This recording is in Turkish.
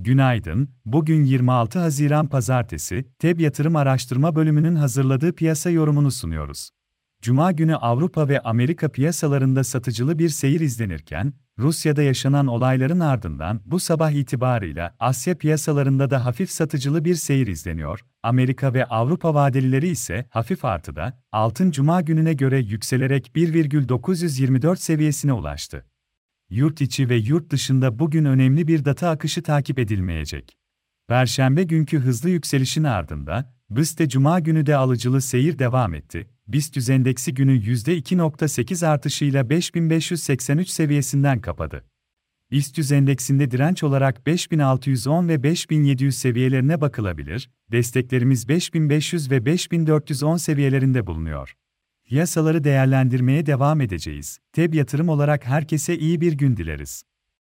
Günaydın, bugün 26 Haziran Pazartesi, TEB Yatırım Araştırma Bölümünün hazırladığı piyasa yorumunu sunuyoruz. Cuma günü Avrupa ve Amerika piyasalarında satıcılı bir seyir izlenirken, Rusya'da yaşanan olayların ardından bu sabah itibarıyla Asya piyasalarında da hafif satıcılı bir seyir izleniyor. Amerika ve Avrupa vadelileri ise hafif artıda, altın cuma gününe göre yükselerek 1,924 seviyesine ulaştı. Yurt içi ve yurt dışında bugün önemli bir data akışı takip edilmeyecek. Perşembe günkü hızlı yükselişin ardından, BIST'te cuma günü de alıcılı seyir devam etti. BIST endeksi günü %2.8 artışıyla 5583 seviyesinden kapadı. BIST endeksinde direnç olarak 5610 ve 5700 seviyelerine bakılabilir, desteklerimiz 5500 ve 5410 seviyelerinde bulunuyor. Piyasaları değerlendirmeye devam edeceğiz. TEB yatırım olarak herkese iyi bir gün dileriz.